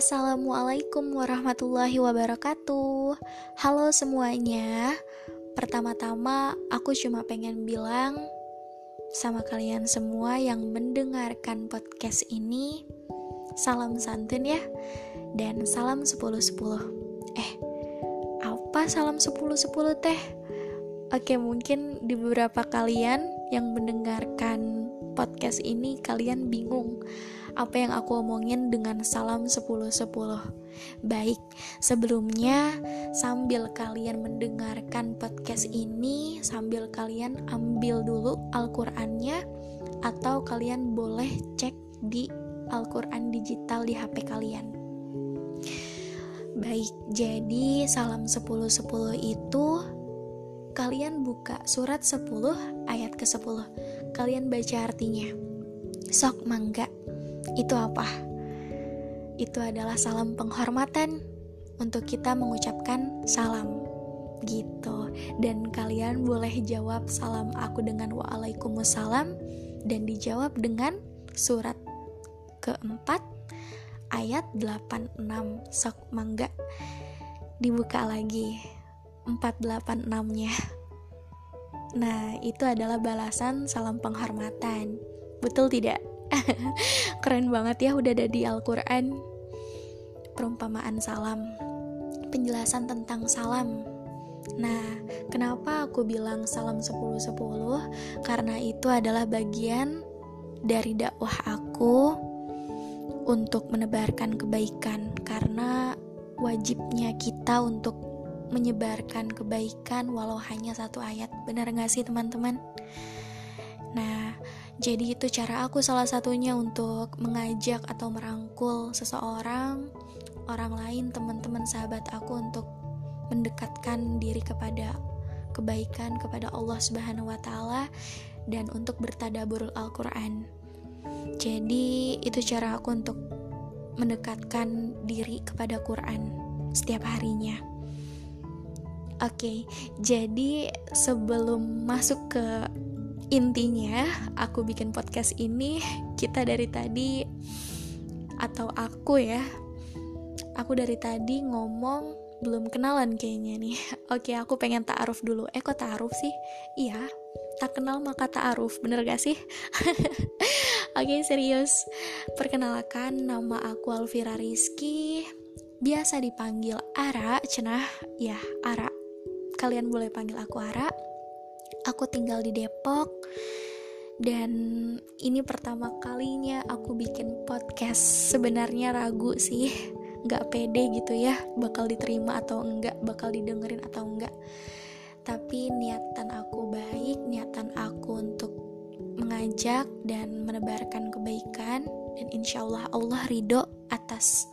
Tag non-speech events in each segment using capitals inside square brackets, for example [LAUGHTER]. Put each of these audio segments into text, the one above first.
Assalamualaikum warahmatullahi wabarakatuh. Halo semuanya. Pertama-tama, aku cuma pengen bilang sama kalian semua yang mendengarkan podcast ini, salam santun ya, dan salam 10-10. Eh, apa salam 10-10 teh? Oke, mungkin di beberapa kalian yang mendengarkan podcast ini kalian bingung apa yang aku omongin dengan salam 10-10 Baik, sebelumnya sambil kalian mendengarkan podcast ini Sambil kalian ambil dulu Al-Qurannya Atau kalian boleh cek di Al-Quran digital di HP kalian Baik, jadi salam 10-10 itu kalian buka surat 10 ayat ke-10. Kalian baca artinya. Sok mangga itu apa? Itu adalah salam penghormatan untuk kita mengucapkan salam gitu. Dan kalian boleh jawab salam aku dengan waalaikumsalam dan dijawab dengan surat keempat ayat 86 sok mangga dibuka lagi 486 nya Nah, itu adalah balasan salam penghormatan. Betul tidak? [LAUGHS] Keren banget ya udah ada di Al-Quran. Perumpamaan salam. Penjelasan tentang salam. Nah, kenapa aku bilang salam 10-10? Karena itu adalah bagian dari dakwah aku untuk menebarkan kebaikan. Karena wajibnya kita untuk menyebarkan kebaikan walau hanya satu ayat. Benar gak sih teman-teman? Nah, jadi itu cara aku salah satunya untuk mengajak atau merangkul seseorang, orang lain, teman-teman sahabat aku untuk mendekatkan diri kepada kebaikan kepada Allah Subhanahu wa taala dan untuk bertadaburul Al-Qur'an. Jadi itu cara aku untuk mendekatkan diri kepada Quran setiap harinya. Oke, okay, jadi sebelum masuk ke intinya aku bikin podcast ini kita dari tadi atau aku ya aku dari tadi ngomong belum kenalan kayaknya nih. [LAUGHS] Oke aku pengen ta'aruf dulu. Eh kok ta'aruf sih? Iya tak kenal maka ta'aruf bener gak sih? [LAUGHS] Oke serius. Perkenalkan nama aku Alvira Rizky. Biasa dipanggil Ara cenah ya Ara. Kalian boleh panggil aku Ara aku tinggal di Depok dan ini pertama kalinya aku bikin podcast. Sebenarnya ragu sih nggak pede gitu ya bakal diterima atau enggak bakal didengerin atau enggak tapi niatan aku baik niatan aku untuk mengajak dan menebarkan kebaikan dan insya Allah Allah ridho atas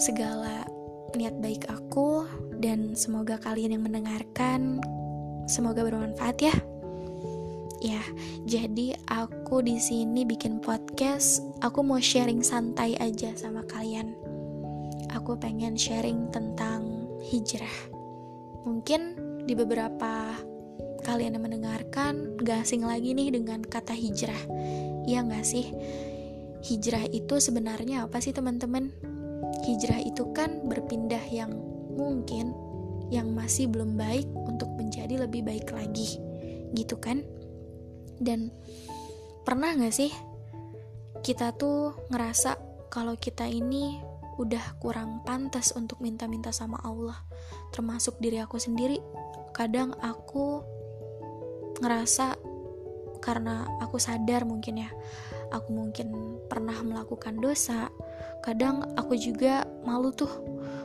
segala niat baik aku. Dan semoga kalian yang mendengarkan Semoga bermanfaat ya. Ya, jadi aku di sini bikin podcast. Aku mau sharing santai aja sama kalian. Aku pengen sharing tentang hijrah. Mungkin di beberapa kalian yang mendengarkan gak asing lagi nih dengan kata hijrah. Iya gak sih? Hijrah itu sebenarnya apa sih teman-teman? Hijrah itu kan berpindah yang mungkin yang masih belum baik untuk menjadi lebih baik lagi. Gitu kan? Dan pernah gak sih kita tuh ngerasa kalau kita ini udah kurang pantas untuk minta-minta sama Allah? Termasuk diri aku sendiri. Kadang aku ngerasa karena aku sadar mungkin ya aku mungkin pernah melakukan dosa kadang aku juga malu tuh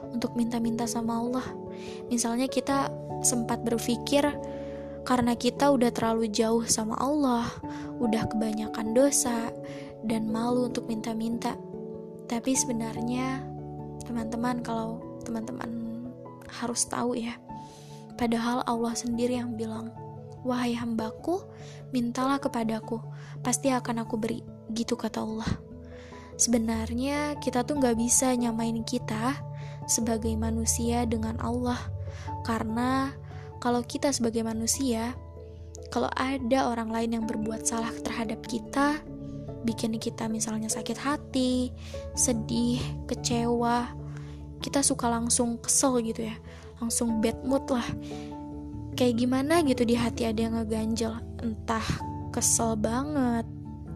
untuk minta-minta sama Allah. Misalnya kita sempat berpikir karena kita udah terlalu jauh sama Allah, udah kebanyakan dosa dan malu untuk minta-minta. Tapi sebenarnya teman-teman kalau teman-teman harus tahu ya, padahal Allah sendiri yang bilang, "Wahai hambaku, mintalah kepadaku, pasti akan aku beri." Gitu kata Allah. Sebenarnya kita tuh nggak bisa nyamain kita sebagai manusia dengan Allah, karena kalau kita sebagai manusia, kalau ada orang lain yang berbuat salah terhadap kita, bikin kita misalnya sakit hati, sedih, kecewa, kita suka langsung kesel gitu ya, langsung bad mood lah. Kayak gimana gitu di hati ada yang ngeganjel, entah kesel banget,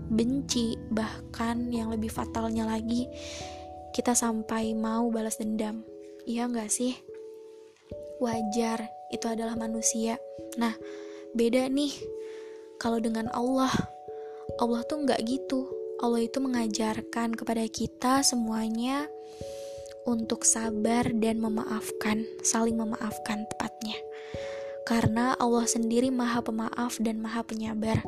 benci, bahkan yang lebih fatalnya lagi, kita sampai mau balas dendam. Iya nggak sih? Wajar, itu adalah manusia. Nah, beda nih kalau dengan Allah Allah tuh nggak gitu Allah itu mengajarkan kepada kita semuanya untuk sabar dan memaafkan, saling memaafkan tepatnya. Karena Allah sendiri maha pemaaf dan maha penyabar.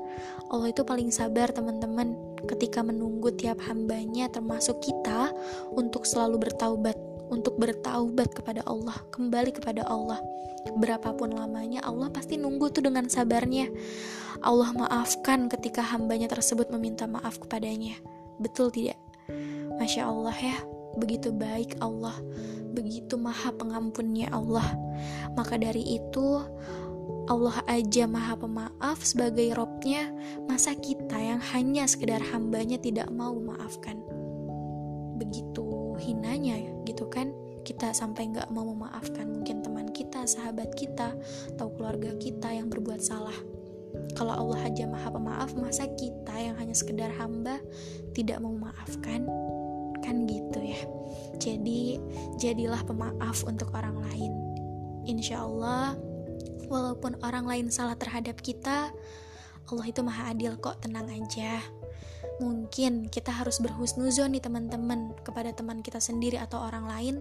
Allah itu paling sabar teman-teman ketika menunggu tiap hambanya termasuk kita untuk selalu bertaubat untuk bertaubat kepada Allah, kembali kepada Allah. Berapapun lamanya, Allah pasti nunggu tuh dengan sabarnya. Allah maafkan ketika hambanya tersebut meminta maaf kepadanya. Betul tidak? Masya Allah ya, begitu baik Allah, begitu maha pengampunnya Allah. Maka dari itu, Allah aja maha pemaaf sebagai robnya, masa kita yang hanya sekedar hambanya tidak mau memaafkan? Begitu hinanya ya gitu kan kita sampai nggak mau memaafkan mungkin teman kita sahabat kita atau keluarga kita yang berbuat salah. Kalau Allah aja maha pemaaf masa kita yang hanya sekedar hamba tidak mau memaafkan? Kan gitu ya. Jadi jadilah pemaaf untuk orang lain. Insya Allah walaupun orang lain salah terhadap kita Allah itu maha adil kok tenang aja mungkin kita harus berhusnuzon nih teman-teman kepada teman kita sendiri atau orang lain.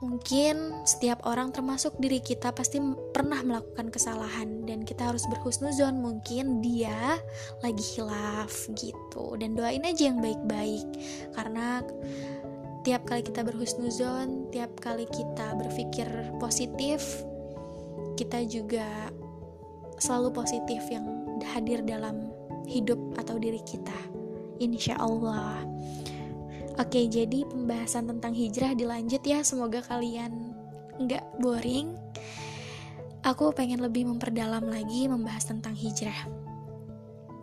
Mungkin setiap orang termasuk diri kita pasti pernah melakukan kesalahan dan kita harus berhusnuzon. Mungkin dia lagi hilaf gitu. Dan doain aja yang baik-baik. Karena tiap kali kita berhusnuzon tiap kali kita berpikir positif kita juga selalu positif yang hadir dalam hidup atau diri kita. Insya Allah. Oke, jadi pembahasan tentang hijrah dilanjut ya. Semoga kalian nggak boring. Aku pengen lebih memperdalam lagi membahas tentang hijrah.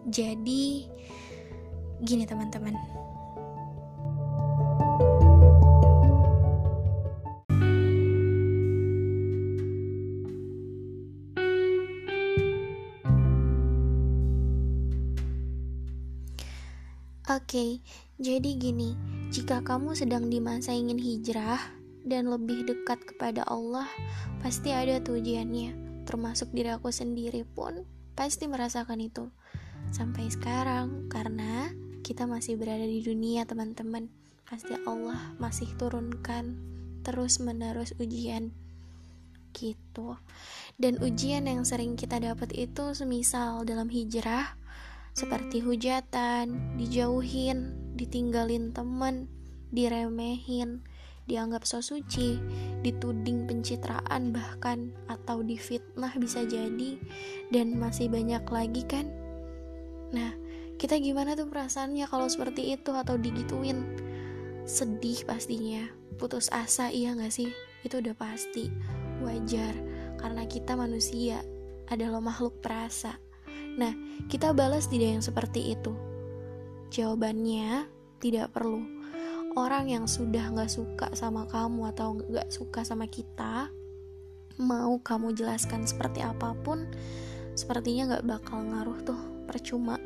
Jadi, gini teman-teman Oke, jadi gini, jika kamu sedang di masa ingin hijrah dan lebih dekat kepada Allah, pasti ada tuh ujiannya. Termasuk diri aku sendiri pun pasti merasakan itu. Sampai sekarang, karena kita masih berada di dunia, teman-teman. Pasti Allah masih turunkan terus-menerus ujian gitu. Dan ujian yang sering kita dapat itu semisal dalam hijrah seperti hujatan, dijauhin, ditinggalin temen, diremehin, dianggap so suci, dituding pencitraan bahkan atau difitnah bisa jadi dan masih banyak lagi kan? Nah, kita gimana tuh perasaannya kalau seperti itu atau digituin? Sedih pastinya, putus asa iya gak sih? Itu udah pasti, wajar karena kita manusia adalah makhluk perasa Nah, kita balas tidak yang seperti itu. Jawabannya tidak perlu. Orang yang sudah gak suka sama kamu atau gak suka sama kita, mau kamu jelaskan seperti apa pun, sepertinya gak bakal ngaruh tuh, percuma.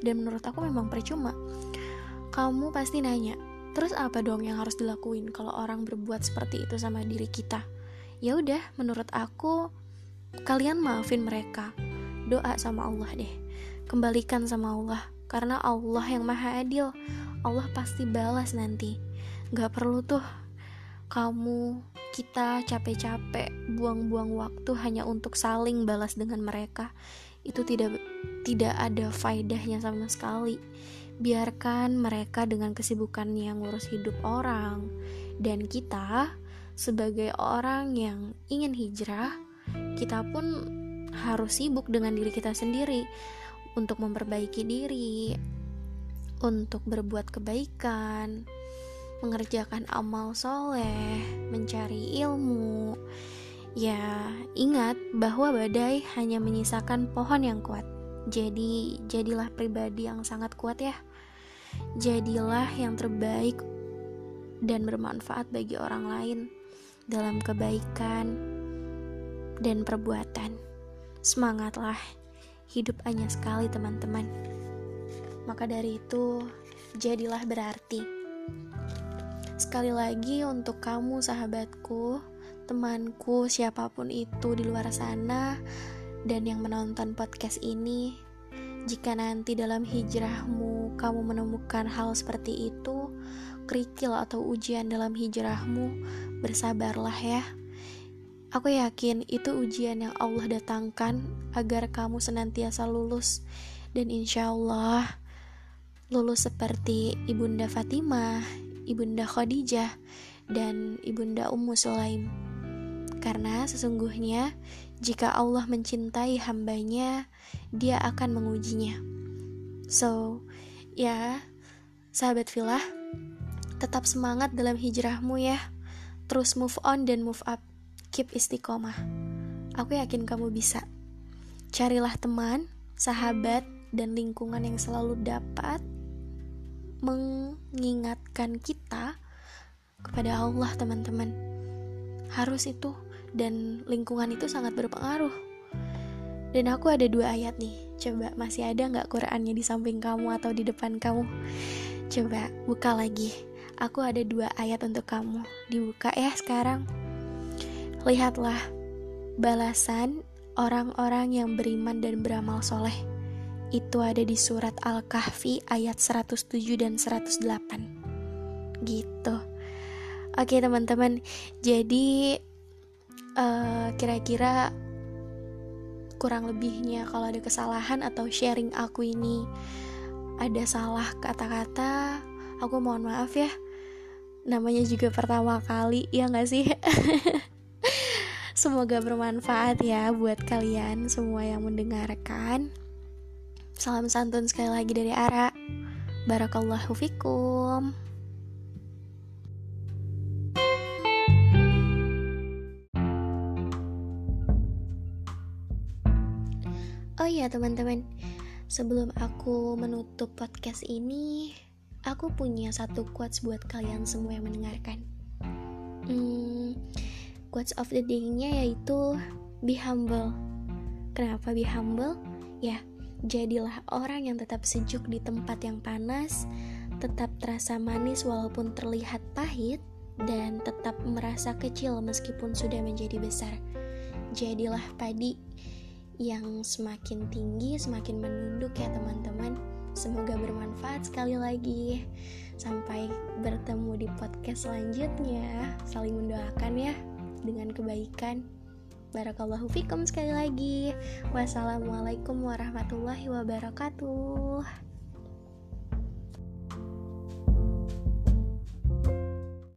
Dan menurut aku memang percuma. Kamu pasti nanya, terus apa dong yang harus dilakuin kalau orang berbuat seperti itu sama diri kita? Ya udah, menurut aku kalian maafin mereka doa sama Allah deh. Kembalikan sama Allah karena Allah yang maha adil. Allah pasti balas nanti. Gak perlu tuh kamu kita capek-capek buang-buang waktu hanya untuk saling balas dengan mereka. Itu tidak tidak ada faedahnya sama sekali. Biarkan mereka dengan kesibukannya ngurus hidup orang dan kita sebagai orang yang ingin hijrah kita pun harus sibuk dengan diri kita sendiri untuk memperbaiki diri, untuk berbuat kebaikan, mengerjakan amal soleh, mencari ilmu. Ya, ingat bahwa badai hanya menyisakan pohon yang kuat. Jadi, jadilah pribadi yang sangat kuat ya. Jadilah yang terbaik dan bermanfaat bagi orang lain dalam kebaikan dan perbuatan. Semangatlah, hidup hanya sekali, teman-teman. Maka dari itu, jadilah berarti. Sekali lagi, untuk kamu, sahabatku, temanku, siapa pun itu di luar sana, dan yang menonton podcast ini, jika nanti dalam hijrahmu kamu menemukan hal seperti itu, kerikil atau ujian dalam hijrahmu, bersabarlah ya. Aku yakin itu ujian yang Allah datangkan agar kamu senantiasa lulus dan insya Allah lulus seperti Ibunda Fatimah, Ibunda Khadijah, dan Ibunda Ummu Sulaim. Karena sesungguhnya jika Allah mencintai hambanya, dia akan mengujinya. So, ya, sahabat filah, tetap semangat dalam hijrahmu ya. Terus move on dan move up. Keep istiqomah. Aku yakin kamu bisa. Carilah teman, sahabat, dan lingkungan yang selalu dapat mengingatkan kita kepada Allah, teman-teman. Harus itu dan lingkungan itu sangat berpengaruh. Dan aku ada dua ayat nih. Coba masih ada nggak Qurannya di samping kamu atau di depan kamu? Coba buka lagi. Aku ada dua ayat untuk kamu. Dibuka ya sekarang. Lihatlah balasan orang-orang yang beriman dan beramal soleh. Itu ada di surat Al-Kahfi ayat 107 dan 108. Gitu. Oke teman-teman, jadi eh, kira-kira kurang lebihnya kalau ada kesalahan atau sharing aku ini ada salah kata-kata aku mohon maaf ya namanya juga pertama kali ya nggak sih [LAUGHS] semoga bermanfaat ya buat kalian semua yang mendengarkan. Salam santun sekali lagi dari Ara. Barakallahu fikum. Oh iya teman-teman, sebelum aku menutup podcast ini, aku punya satu quotes buat kalian semua yang mendengarkan. Hmm, quotes of the day-nya yaitu be humble. Kenapa be humble? Ya, jadilah orang yang tetap sejuk di tempat yang panas, tetap terasa manis walaupun terlihat pahit, dan tetap merasa kecil meskipun sudah menjadi besar. Jadilah padi yang semakin tinggi semakin menunduk ya teman-teman semoga bermanfaat sekali lagi sampai bertemu di podcast selanjutnya saling mendoakan ya dengan kebaikan. Barakallahu fikum sekali lagi. Wassalamualaikum warahmatullahi wabarakatuh